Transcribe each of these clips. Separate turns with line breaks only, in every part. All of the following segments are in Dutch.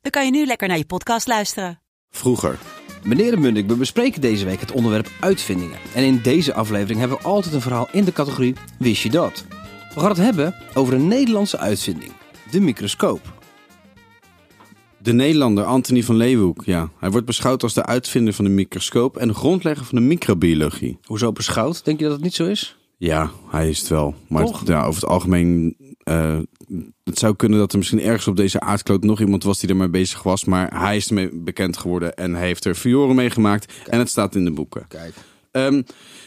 dan kan je nu lekker naar je podcast luisteren.
Vroeger. Meneer de Mundik, we bespreken deze week het onderwerp uitvindingen. En in deze aflevering hebben we altijd een verhaal in de categorie Wist je dat? We gaan het hebben over een Nederlandse uitvinding. De microscoop.
De Nederlander Anthony van Leeuwenhoek, ja. Hij wordt beschouwd als de uitvinder van de microscoop en de grondlegger van de microbiologie.
Hoezo beschouwd? Denk je dat het niet zo is?
Ja, hij is het wel. Maar het- ja, over het algemeen, eh, het zou kunnen dat er misschien ergens op deze aardkloot nog iemand was die ermee bezig was. Maar hij is ermee bekend geworden en hij heeft er fioren mee gemaakt. En het staat in de boeken.
Kijk.
Ehm,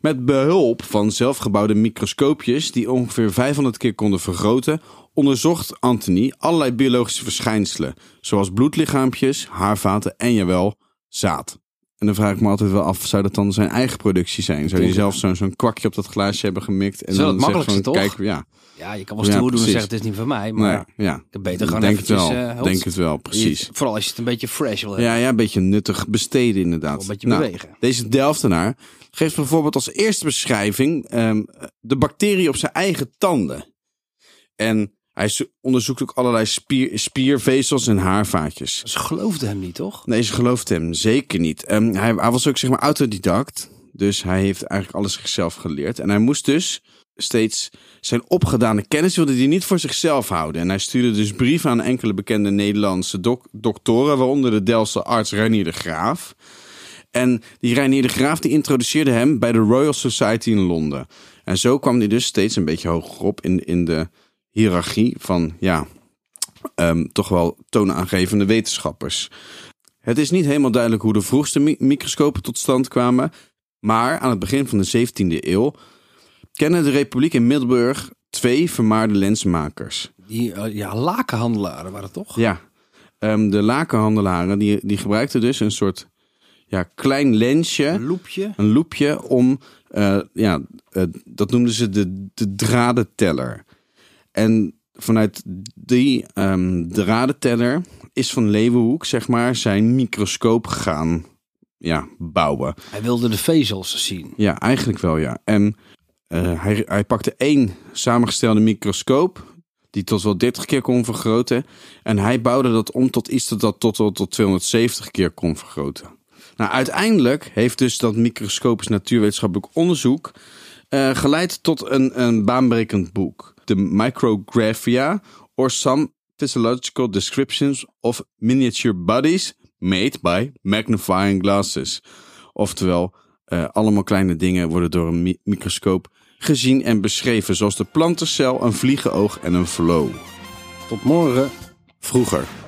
met behulp van zelfgebouwde microscoopjes die ongeveer 500 keer konden vergroten, onderzocht Anthony allerlei biologische verschijnselen, zoals bloedlichaampjes, haarvaten en jawel, zaad. En dan vraag ik me altijd wel af, zou dat dan zijn eigen productie zijn? Zou hij
denk
zelf zo'n zo'n kwakje op dat glaasje hebben gemikt? En dan
het
zegt
toch?
Kijk, ja,
Ja, je kan wel
Ja,
stoer doen en zeggen het is niet van mij. Maar
nee, ja.
ik heb beter gewoon
denk het
eventjes...
wel,
eh,
denk het wel, precies.
Je- Vooral als je het een beetje fresh wil hebben.
Ja, ja, een beetje nuttig besteden inderdaad.
Een beetje
Nou,
bewegen.
Deze Delftenaar geeft bijvoorbeeld als eerste beschrijving ehm, de bacterie op zijn eigen tanden. En hij zo- onderzoekt ook allerlei spier, spiervezels en haarvaatjes.
Ze geloofden hem niet, toch?
Nee, ze gelooft hem zeker niet. Ehm, hij, hij was ook zeg maar autodidact. Dus hij heeft eigenlijk alles zichzelf geleerd. En hij moest dus steeds zijn opgedane kennis wilde hij niet voor zichzelf houden. En hij stuurde dus brieven aan enkele bekende Nederlandse dok- doktoren, waaronder de Delftse arts Reinier de Graaf. En die Reinier de Graaf die introduceerde hem bij de Royal Society in Londen. En zo kwam hij dus steeds een beetje hoger op in, in de hiërarchie van, ja, ehm, toch wel toonaangevende wetenschappers. Het is niet helemaal duidelijk hoe de vroegste mi- microscopen tot stand kwamen. Maar aan het begin van de 17e eeuw kennen de Republiek in Middelburg twee vermaarde lensmakers.
Die eh, ja, lakenhandelaren waren het toch?
Ja, ehm, de lakenhandelaren die, die gebruikten dus een soort ja, klein lensje,
Een loepje.
een loepje om, eh, ja, eh, dat noemden ze de, de dradenteller. En vanuit die ehm, dradenteller is van Leeuwenhoek, zeg maar, zijn microscoop gaan ja, bouwen.
Hij wilde de vezels zien.
Ja, eigenlijk wel, ja. En eh, hij, hij pakte één samengestelde microscoop, die tot wel 30 keer kon vergroten. En hij bouwde dat om tot iets dat, dat tot, tot, tot 270 keer kon vergroten. Nou, uiteindelijk heeft dus dat microscopisch natuurwetenschappelijk onderzoek eh, geleid tot een, een baanbrekend boek. De Micrographia or Some Physiological Descriptions of Miniature Bodies Made by Magnifying Glasses. Oftewel, eh, allemaal kleine dingen worden door een mi- microscoop gezien en beschreven, zoals de plantencel, een vliegenoog en een flow.
Tot morgen.
Vroeger.